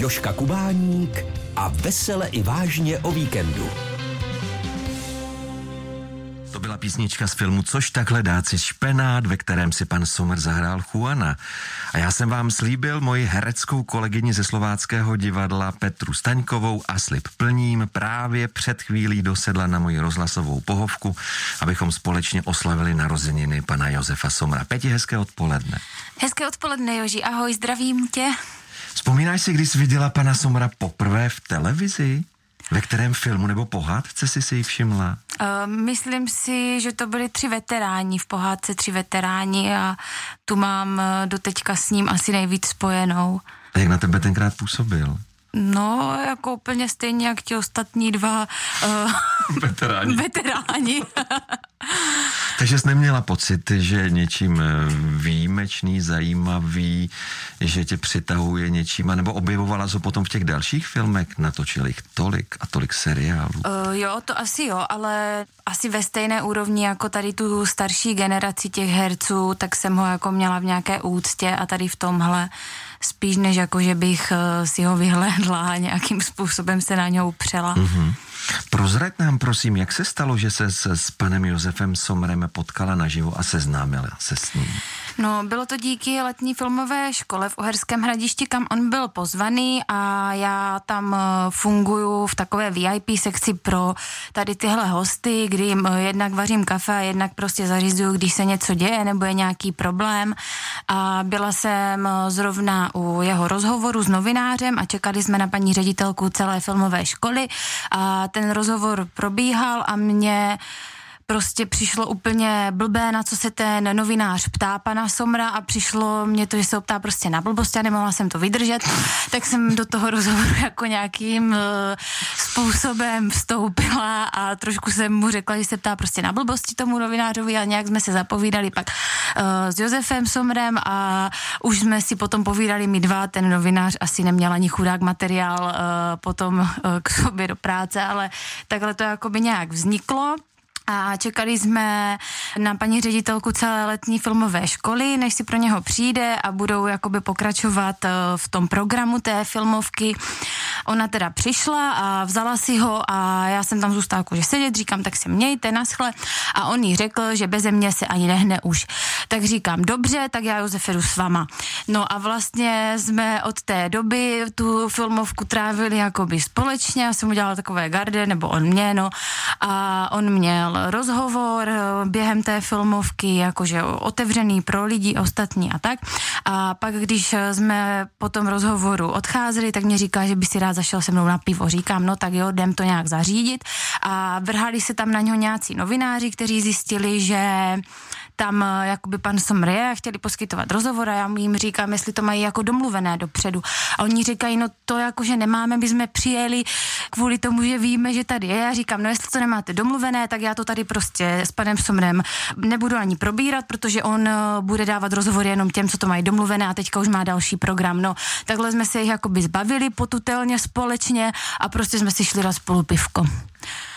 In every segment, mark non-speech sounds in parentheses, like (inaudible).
Joška Kubáník a vesele i vážně o víkendu. To byla písnička z filmu Což takhle dáci špenát, ve kterém si pan Sommer zahrál Juana. A já jsem vám slíbil moji hereckou kolegyni ze slováckého divadla Petru Staňkovou a slib plním právě před chvílí dosedla na moji rozhlasovou pohovku, abychom společně oslavili narozeniny pana Josefa Somra. Peti, hezké odpoledne. Hezké odpoledne, Joži. Ahoj, zdravím tě. Vzpomínáš si, když jsi viděla pana Somra poprvé v televizi? Ve kterém filmu nebo pohádce jsi si ji všimla? Uh, myslím si, že to byli tři veteráni, v pohádce tři veteráni a tu mám eh, doteďka s ním asi nejvíc spojenou. A jak na tebe tenkrát působil? No, jako úplně stejně jak ti ostatní dva uh, (laughs) veteráni. (laughs) veteráni. (laughs) Takže jsi neměla pocit, že něčím eh, výjimečný, zajímavý, že tě přitahuje něčím, nebo objevovala se potom v těch dalších filmech, natočili jich tolik a tolik seriálů? Uh, jo, to asi jo, ale asi ve stejné úrovni jako tady tu starší generaci těch herců, tak jsem ho jako měla v nějaké úctě a tady v tomhle spíš než jako, že bych uh, si ho vyhlédla a nějakým (laughs) způsobem se na něho upřela. Mm-hmm. Prozrať nám prosím, jak se stalo, že se s, s panem Josefem Somrem potkala naživo a seznámila se s ním? No, bylo to díky letní filmové škole v Uherském hradišti, kam on byl pozvaný a já tam eh, funguju v takové VIP sekci pro tady tyhle hosty, kdy jim eh, jednak vařím kafe a jednak prostě zařizuju, když se něco děje nebo je nějaký problém. A byla jsem eh, zrovna u jeho rozhovoru s novinářem a čekali jsme na paní ředitelku celé filmové školy a ten rozhovor probíhal a mě prostě přišlo úplně blbé, na co se ten novinář ptá pana Somra a přišlo mě to, že se optá prostě na blbost a nemohla jsem to vydržet, tak jsem do toho rozhovoru (laughs) jako nějakým uh, způsobem vstoupila a trošku jsem mu řekla, že se ptá prostě na blbosti tomu novinářovi a nějak jsme se zapovídali pak uh, s Josefem Somrem a už jsme si potom povídali my dva, ten novinář asi neměl ani chudák materiál uh, potom k sobě do práce, ale takhle to jako by nějak vzniklo a čekali jsme na paní ředitelku celé letní filmové školy, než si pro něho přijde a budou jakoby pokračovat eh, v tom programu té filmovky. Ona teda přišla a vzala si ho a já jsem tam zůstala jakože sedět, říkám, tak se mějte, naschle. A on jí řekl, že beze mě se ani nehne už. Tak říkám, dobře, tak já Josef jdu s vama. No a vlastně jsme od té doby tu filmovku trávili jakoby společně, já jsem udělala takové garde, nebo on mě, no. A on měl rozhovor eh, během té filmovky, jakože otevřený pro lidi ostatní a tak. A pak, když jsme po tom rozhovoru odcházeli, tak mě říká, že by si rád zašel se mnou na pivo. Říkám, no tak jo, jdem to nějak zařídit. A vrhali se tam na něho nějací novináři, kteří zjistili, že tam eh, jakoby pan Somrie chtěli poskytovat rozhovor a já jim říkám, jestli to mají jako domluvené dopředu. A oni říkají, no to jakože nemáme, my jsme přijeli kvůli tomu, že víme, že tady je. Já říkám, no jestli to nemáte domluvené, tak já to tady prostě s panem Somrem nebudu ani probírat, protože on eh, bude dávat rozhovory jenom těm, co to mají domluvené a teďka už má další program. No, takhle jsme se jich jakoby zbavili potutelně společně a prostě jsme si šli na spolu pivko.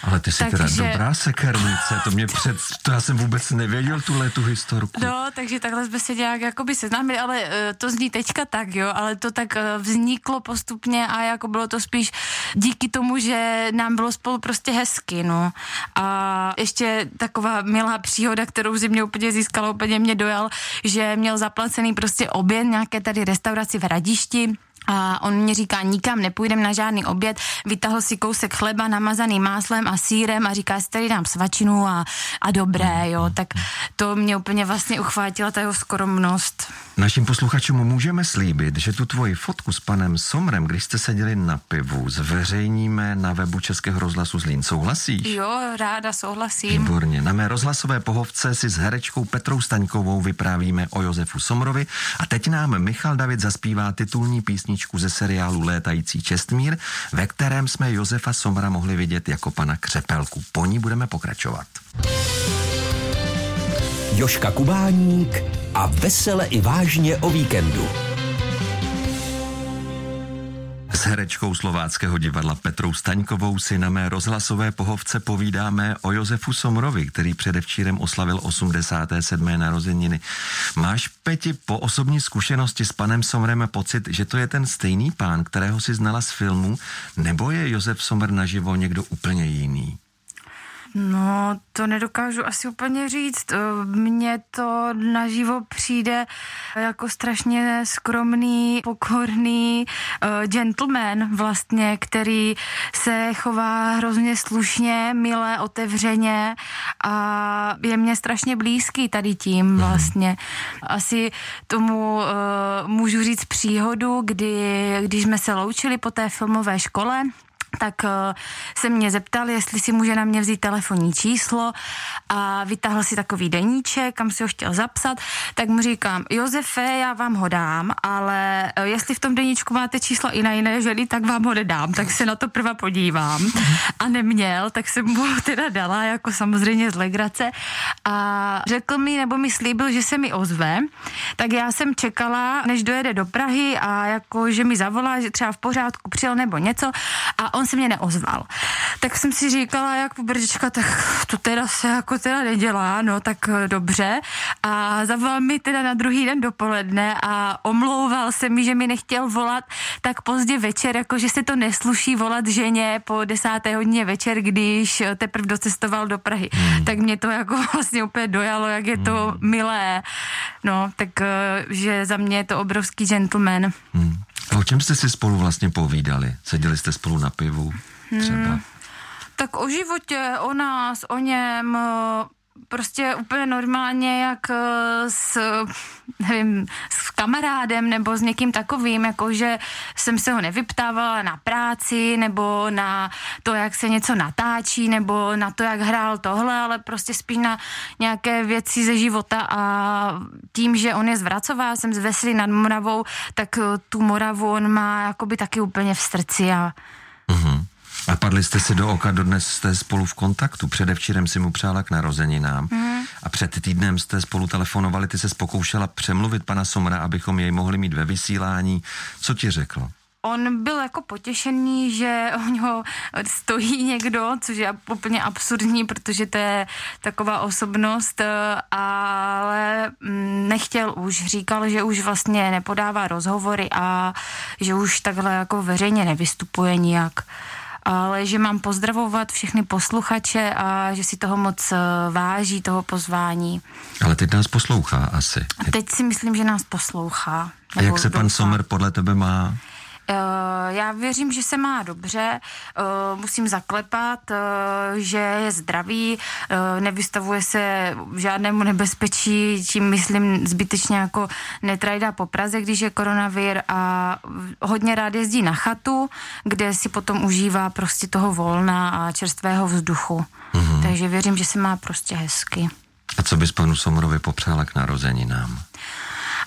Ale ty jsi takže... teda dobrá sekernice, to mě před, to já jsem vůbec nevěděl tuhle tu historku. No, takže takhle jsme se nějak jakoby seznámili, ale uh, to zní teďka tak, jo, ale to tak uh, vzniklo postupně a jako bylo to spíš díky tomu, že nám bylo spolu prostě hezky, no. A ještě taková milá příhoda, kterou si mě úplně získala, úplně mě dojal, že měl zaplacený prostě oběd nějaké tady restauraci v Radišti, a on mě říká, nikam nepůjdem na žádný oběd, vytahl si kousek chleba namazaný máslem a sírem a říká, si tady dám svačinu a, a dobré, jo, tak to mě úplně vlastně uchvátila ta jeho skromnost. Našim posluchačům můžeme slíbit, že tu tvoji fotku s panem Somrem, když jste seděli na pivu, zveřejníme na webu Českého rozhlasu Zlín. Souhlasíš? Jo, ráda souhlasím. Výborně. Na mé rozhlasové pohovce si s herečkou Petrou Staňkovou vyprávíme o Josefu Somrovi a teď nám Michal David zaspívá titulní písničku ze seriálu Létající Čestmír, ve kterém jsme Josefa Somra mohli vidět jako pana Křepelku. Po ní budeme pokračovat. Joška Kubáník a vesele i vážně o víkendu. S herečkou slováckého divadla Petrou Staňkovou si na mé rozhlasové pohovce povídáme o Josefu Somrovi, který předevčírem oslavil 87. narozeniny. Máš, Peti, po osobní zkušenosti s panem Somrem pocit, že to je ten stejný pán, kterého si znala z filmu, nebo je Josef Somr naživo někdo úplně jiný? No, to nedokážu asi úplně říct. Eh, mně to naživo přijde jako strašně skromný, pokorný uh, gentleman vlastně, který se chová hrozně slušně, milé, otevřeně a je mě strašně blízký tady tím mhm. vlastně. Asi tomu uh, můžu říct příhodu, kdy, když jsme se loučili po té filmové škole, tak uh, se mě zeptal, jestli si může na mě vzít telefonní číslo a vytáhl si takový deníček, kam si ho chtěl zapsat, tak mu říkám, Josefe, já vám ho dám, ale uh, jestli v tom deníčku máte číslo i na jiné ženy, tak vám ho nedám, tak se na to prva podívám. A neměl, tak jsem mu ho teda dala, jako samozřejmě z legrace. A řekl mi, nebo mi slíbil, že se mi ozve, tak já jsem čekala, než dojede do Prahy a jako, že mi zavolá, že třeba v pořádku přijel nebo něco. A on on se mě neozval. Tak jsem si říkala, jak brdička, tak to teda se jako teda nedělá, no tak dobře. A zavolal mi teda na druhý den dopoledne a omlouval se mi, že mi nechtěl volat tak pozdě večer, jako že se to nesluší volat ženě po desáté hodině večer, když teprve docestoval do Prahy. Hmm. Tak mě to jako (laughs) vlastně úplně dojalo, jak je to hmm. milé. No, tak eh, že za mě je to obrovský gentleman. Hmm. A o čem jste si spolu vlastně povídali? Seděli jste spolu na pivu třeba? Hmm, tak o životě, o nás, o něm, prostě úplně normálně, jak eh, s, nevím, s kamarádem nebo s někým takovým, jako že jsem se ho nevyptávala na práci nebo na to, jak se něco natáčí nebo na to, jak hrál tohle, ale prostě spíš na nějaké věci ze života a tím, že on je z Vracová, jsem z Vesly nad Moravou, tak eh, tu Moravu on má jakoby taky úplně v srdci a. A padli jste si do oka, dodnes jste spolu v kontaktu. Předevčírem si mu přála k narozeninám mm. a před týdnem jste spolu telefonovali, ty se pokoušela přemluvit pana Somra, abychom jej mohli mít ve vysílání. Co ti řekl? On byl jako potěšený, že o něho stojí někdo, což je úplně absurdní, protože to je taková osobnost, ale mm, nechtěl už, říkal, že už vlastně nepodává rozhovory a že už takhle jako veřejně nevystupuje nijak ale že mám pozdravovat všechny posluchače a že si toho moc eh, váží, toho pozvání. Ale teď nás poslouchá asi. Teď si myslím, že nás poslouchá. A jak se pan Sommer podle tebe má? Eh, já věřím, že se má dobře, eh, musím zaklepat, eh, že je zdravý, nevystavuje se žádnému nebezpečí, tím myslím zbytečně jako netrajda po Praze, když je koronavir a hodně rád jezdí na chatu, kde si potom užívá prostě toho volna a čerstvého vzduchu. Mm-hmm. Takže věřím, že se má prostě hezky. A co bys panu Somrovi popřála k narozeninám?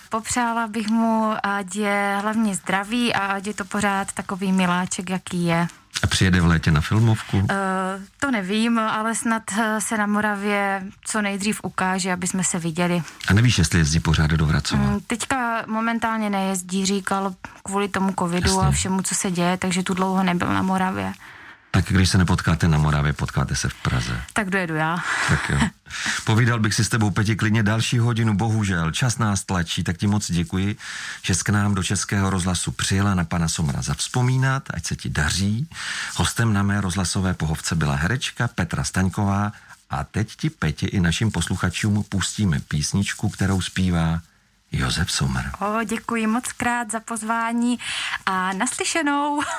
Popřála bych mu, ať je hlavně zdravý a ať je to pořád takový miláček, jaký je. A přijede v létě na filmovku? Uh, to nevím, ale snad eh, se na Moravě co nejdřív ukáže, aby jsme se viděli. A nevíš, jestli jezdí pořád do Vracova? Um, teďka momentálně nejezdí, říkal kvůli tomu covidu Jasně. a všemu, co se děje, takže tu dlouho nebyl na Moravě. Tak když se nepotkáte na Moravě, potkáte se v Praze. Tak dojedu já. Tak jo. Povídal bych si s tebou, Peti, klidně další hodinu, bohužel. Čas nás tlačí, tak ti moc děkuji, že jsi k nám do Českého rozhlasu přijela na pana Somra zavzpomínat, ať se ti daří. Hostem na mé rozhlasové pohovce byla herečka Petra Staňková a teď ti, Peti, i našim posluchačům pustíme písničku, kterou zpívá Josef Sommer. O, děkuji moc krát za pozvání a naslyšenou. (laughs)